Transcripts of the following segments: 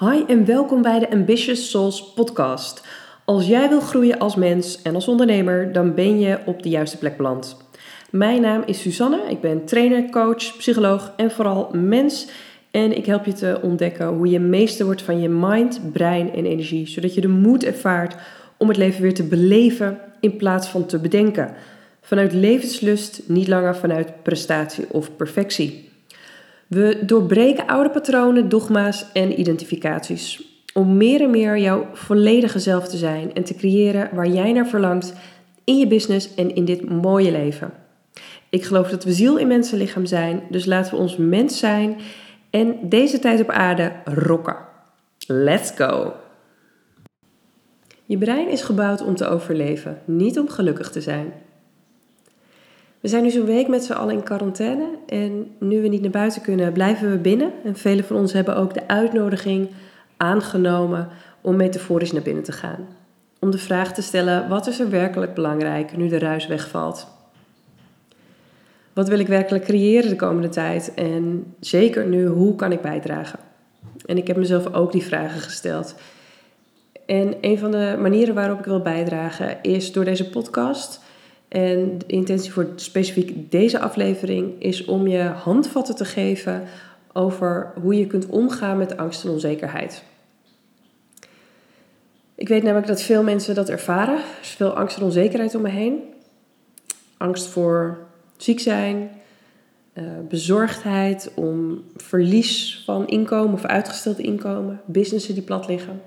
Hi en welkom bij de Ambitious Souls podcast. Als jij wil groeien als mens en als ondernemer, dan ben je op de juiste plek beland. Mijn naam is Susanne, ik ben trainer, coach, psycholoog en vooral mens. En ik help je te ontdekken hoe je meester wordt van je mind, brein en energie, zodat je de moed ervaart om het leven weer te beleven in plaats van te bedenken. Vanuit levenslust, niet langer vanuit prestatie of perfectie. We doorbreken oude patronen, dogma's en identificaties. Om meer en meer jouw volledige zelf te zijn en te creëren waar jij naar verlangt in je business en in dit mooie leven. Ik geloof dat we ziel in mensenlichaam zijn, dus laten we ons mens zijn en deze tijd op aarde rocken. Let's go! Je brein is gebouwd om te overleven, niet om gelukkig te zijn. We zijn nu zo'n week met z'n allen in quarantaine en nu we niet naar buiten kunnen, blijven we binnen. En velen van ons hebben ook de uitnodiging aangenomen om metaforisch naar binnen te gaan. Om de vraag te stellen: wat is er werkelijk belangrijk nu de ruis wegvalt? Wat wil ik werkelijk creëren de komende tijd? En zeker nu, hoe kan ik bijdragen? En ik heb mezelf ook die vragen gesteld. En een van de manieren waarop ik wil bijdragen is door deze podcast en de intentie voor specifiek deze aflevering is om je handvatten te geven over hoe je kunt omgaan met angst en onzekerheid. Ik weet namelijk dat veel mensen dat ervaren. Er is veel angst en onzekerheid om me heen. Angst voor ziek zijn, eh, bezorgdheid om verlies van inkomen of uitgesteld inkomen, businessen die plat liggen.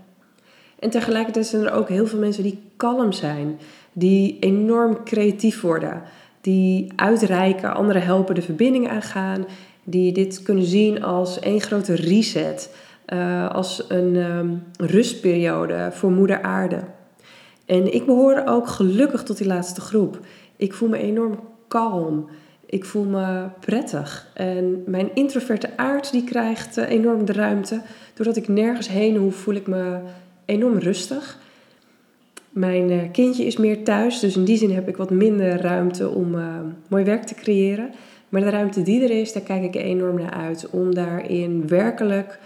En tegelijkertijd zijn er ook heel veel mensen die kalm zijn, die enorm creatief worden, die uitreiken, anderen helpen, de verbinding aangaan, die dit kunnen zien als één grote reset, uh, als een um, rustperiode voor Moeder Aarde. En ik behoor ook gelukkig tot die laatste groep. Ik voel me enorm kalm. Ik voel me prettig. En mijn introverte aard die krijgt uh, enorm de ruimte. Doordat ik nergens heen hoef, voel ik me enorm rustig. Mijn uh, kindje is meer thuis, dus in die zin heb ik wat minder ruimte om uh, mooi werk te creëren. Maar de ruimte die er is, daar kijk ik enorm naar uit. Om daarin werkelijk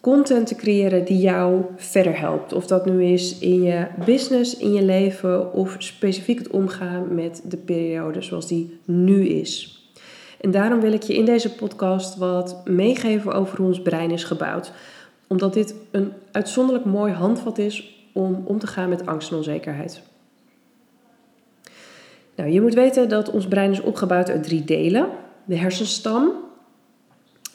content te creëren die jou verder helpt. Of dat nu is in je business, in je leven of specifiek het omgaan met de periode zoals die nu is. En daarom wil ik je in deze podcast wat meegeven over hoe ons brein is gebouwd. Omdat dit een uitzonderlijk mooi handvat is om om te gaan met angst en onzekerheid. Nou, je moet weten dat ons brein is opgebouwd uit drie delen: de hersenstam,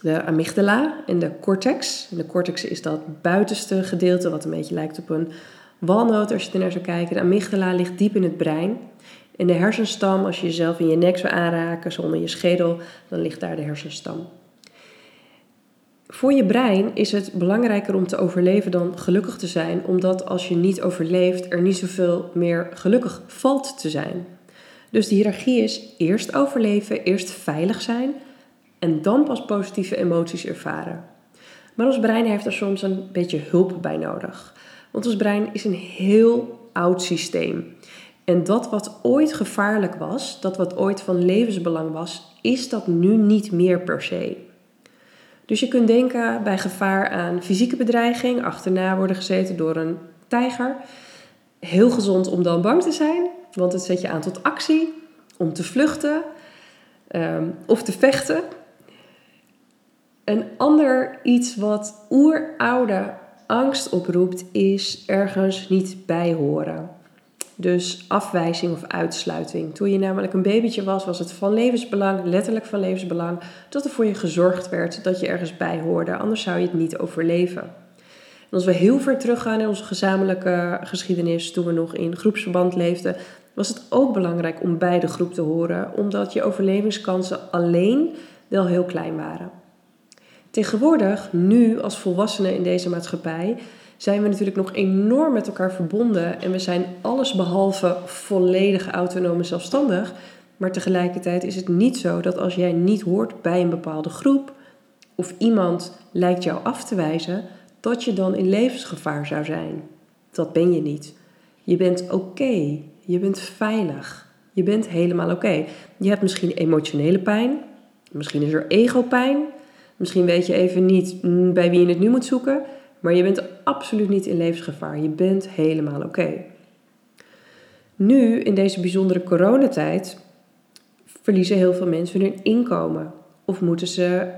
de amygdala en de cortex. de cortex is dat buitenste gedeelte wat een beetje lijkt op een walnoot als je er naar zou kijken. De amygdala ligt diep in het brein. En de hersenstam, als je jezelf in je nek zou aanraken, zonder je schedel, dan ligt daar de hersenstam. Voor je brein is het belangrijker om te overleven dan gelukkig te zijn, omdat als je niet overleeft, er niet zoveel meer gelukkig valt te zijn. Dus de hiërarchie is eerst overleven, eerst veilig zijn en dan pas positieve emoties ervaren. Maar ons brein heeft er soms een beetje hulp bij nodig. Want ons brein is een heel oud systeem. En dat wat ooit gevaarlijk was, dat wat ooit van levensbelang was, is dat nu niet meer per se. Dus je kunt denken bij gevaar aan fysieke bedreiging, achterna worden gezeten door een tijger. Heel gezond om dan bang te zijn, want het zet je aan tot actie, om te vluchten um, of te vechten. Een ander iets wat oeroude angst oproept, is ergens niet bij horen. Dus afwijzing of uitsluiting. Toen je namelijk een babytje was, was het van levensbelang, letterlijk van levensbelang, dat er voor je gezorgd werd dat je ergens bij hoorde. Anders zou je het niet overleven. En als we heel ver teruggaan in onze gezamenlijke geschiedenis, toen we nog in groepsverband leefden, was het ook belangrijk om bij de groep te horen, omdat je overlevingskansen alleen wel heel klein waren. Tegenwoordig, nu als volwassenen in deze maatschappij, zijn we natuurlijk nog enorm met elkaar verbonden en we zijn allesbehalve volledig autonoom zelfstandig. Maar tegelijkertijd is het niet zo dat als jij niet hoort bij een bepaalde groep of iemand lijkt jou af te wijzen, dat je dan in levensgevaar zou zijn. Dat ben je niet. Je bent oké. Je bent veilig. Je bent helemaal oké. Je hebt misschien emotionele pijn. Misschien is er ego-pijn. Misschien weet je even niet mm, bij wie je het nu moet zoeken. Maar je bent absoluut niet in levensgevaar. Je bent helemaal oké. Nu, in deze bijzondere coronatijd, verliezen heel veel mensen hun inkomen. Of moeten ze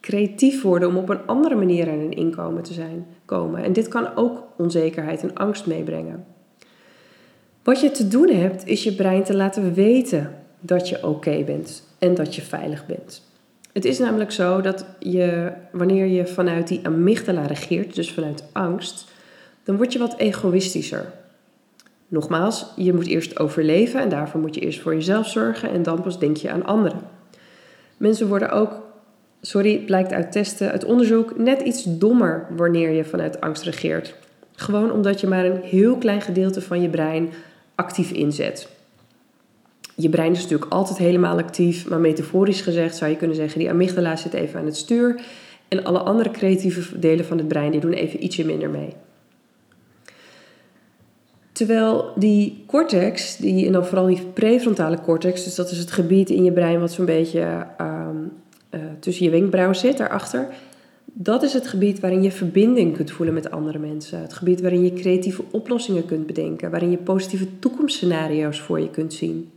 creatief worden om op een andere manier aan hun inkomen te zijn, komen. En dit kan ook onzekerheid en angst meebrengen. Wat je te doen hebt, is je brein te laten weten dat je oké bent en dat je veilig bent. Het is namelijk zo dat je, wanneer je vanuit die amygdala regeert, dus vanuit angst, dan word je wat egoïstischer. Nogmaals, je moet eerst overleven en daarvoor moet je eerst voor jezelf zorgen en dan pas denk je aan anderen. Mensen worden ook, sorry, blijkt uit testen, uit onderzoek, net iets dommer wanneer je vanuit angst regeert. Gewoon omdat je maar een heel klein gedeelte van je brein actief inzet. Je brein is natuurlijk altijd helemaal actief, maar metaforisch gezegd zou je kunnen zeggen: die amygdala zit even aan het stuur en alle andere creatieve delen van het brein die doen even ietsje minder mee. Terwijl die cortex, die, en dan vooral die prefrontale cortex, dus dat is het gebied in je brein wat zo'n beetje ehm, eh, tussen je wenkbrauwen zit, daarachter, dat is het gebied waarin je verbinding kunt voelen met andere mensen. Het gebied waarin je creatieve oplossingen kunt bedenken, waarin je positieve toekomstscenario's voor je kunt zien.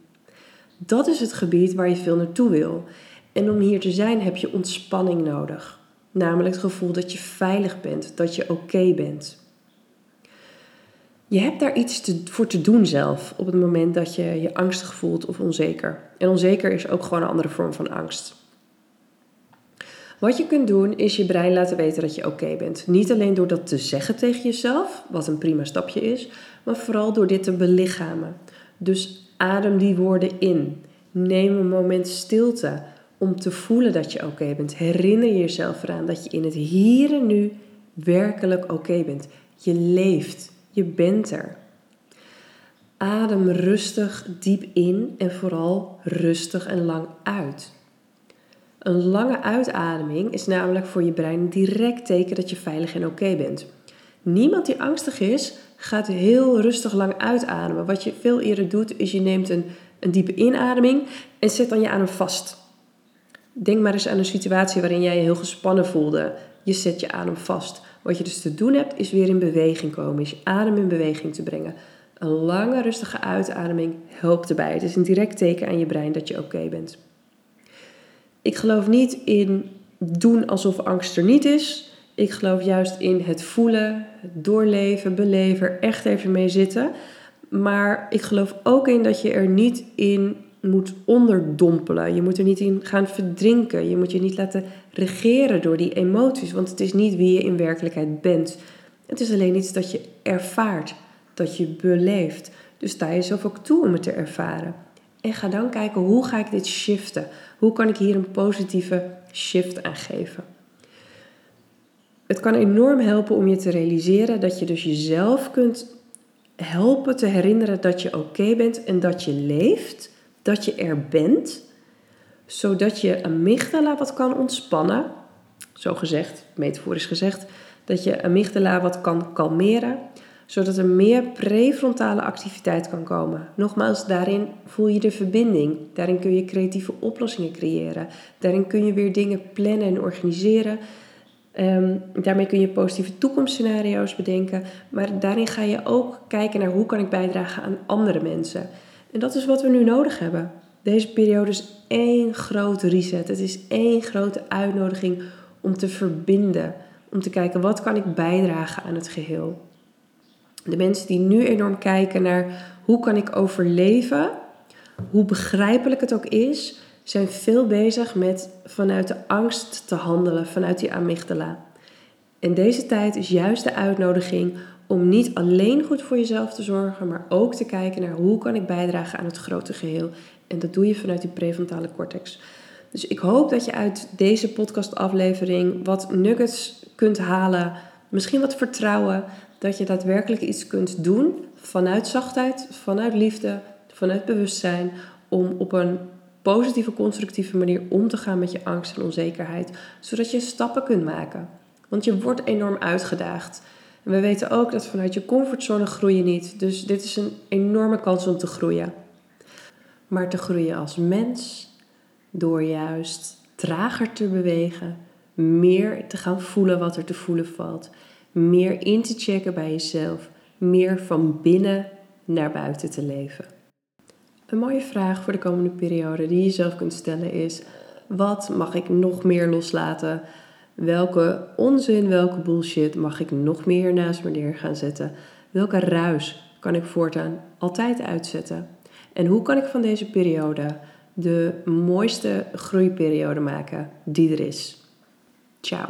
Dat is het gebied waar je veel naartoe wil. En om hier te zijn heb je ontspanning nodig. Namelijk het gevoel dat je veilig bent, dat je oké bent. Je hebt daar iets te, voor te doen zelf op het moment dat je je angstig voelt of onzeker. En onzeker is ook gewoon een andere vorm van angst. Wat je kunt doen is je brein laten weten dat je oké bent. Niet alleen door dat te zeggen tegen jezelf, wat een prima stapje is, maar vooral door dit te belichamen. Dus adem die woorden in. Neem een moment stilte om te voelen dat je oké bent. Herinner jezelf eraan dat je in het hier en nu werkelijk oké bent. Je leeft, je bent er. Adem rustig diep in en vooral rustig en lang uit. Een lange uitademing is namelijk voor je brein direct teken dat je veilig en oké bent. Niemand die angstig is, gaat heel rustig lang uitademen. Wat je veel eerder doet, is je neemt een, een diepe inademing en zet dan je adem vast. Denk maar eens aan een situatie waarin jij je heel gespannen voelde. Je zet je adem vast. Wat je dus te doen hebt, is weer in beweging komen. Is je adem in beweging te brengen. Een lange, rustige uitademing helpt erbij. Het is een direct teken aan je brein dat je oké bent. Ik geloof niet in doen alsof angst er niet is. Ik geloof juist in het voelen, het doorleven, beleven, echt even mee zitten. Maar ik geloof ook in dat je er niet in moet onderdompelen. Je moet er niet in gaan verdrinken. Je moet je niet laten regeren door die emoties. Want het is niet wie je in werkelijkheid bent. Het is alleen iets dat je ervaart, dat je beleeft. Dus sta jezelf ook toe om het te ervaren. En ga dan kijken hoe ga ik dit shiften? Hoe kan ik hier een positieve shift aan geven? Het kan enorm helpen om je te realiseren dat je dus jezelf kunt helpen te herinneren dat je oké bent en dat je leeft, dat je er bent, zodat je amygdala wat kan ontspannen, zo gezegd, metaforisch gezegd, dat je amygdala wat kan kalmeren, zodat er meer prefrontale activiteit kan komen. Nogmaals, daarin voel je de verbinding. Daarin kun je creatieve oplossingen creëren. Daarin kun je weer dingen plannen en organiseren. Ehm, daarmee kun je positieve toekomstscenario's bedenken. Maar daarin ga je ook kijken naar hoe kan ik bijdragen aan andere mensen. En dat is wat we nu nodig hebben. Deze periode is één grote reset. Het is één grote uitnodiging om te verbinden. Om te kijken wat kan ik bijdragen aan het geheel. De mensen die nu enorm kijken naar hoe kan ik overleven, hoe begrijpelijk het ook is, zijn veel bezig met vanuit de angst te handelen, vanuit die amygdala. En deze tijd is juist de uitnodiging om niet alleen goed voor jezelf te zorgen, maar ook te kijken naar hoe kan ik bijdragen aan het grote geheel. En dat doe je vanuit die prefrontale cortex. Dus ik hoop dat je uit deze podcastaflevering wat nuggets kunt halen, misschien wat vertrouwen, dat je daadwerkelijk iets kunt doen vanuit zachtheid, vanuit liefde, vanuit bewustzijn, om op een positieve, constructieve manier om te gaan met je angst en onzekerheid, zodat je stappen kunt maken. Want je wordt enorm uitgedaagd. En we weten ook dat vanuit je comfortzone groei niet. Dus dit is een enorme kans om te groeien. Maar te groeien als mens door juist trager te bewegen, meer te gaan voelen wat er te voelen valt, meer in te checken bij jezelf, meer van binnen naar buiten te leven. Een mooie vraag voor de komende periode die je zelf kunt stellen is: wat mag ik nog meer loslaten? Welke onzin, welke bullshit mag ik nog meer naast me neer gaan zetten? Welke ruis kan ik voortaan altijd uitzetten? En hoe kan ik van deze periode de mooiste groeiperiode maken die er is? Ciao.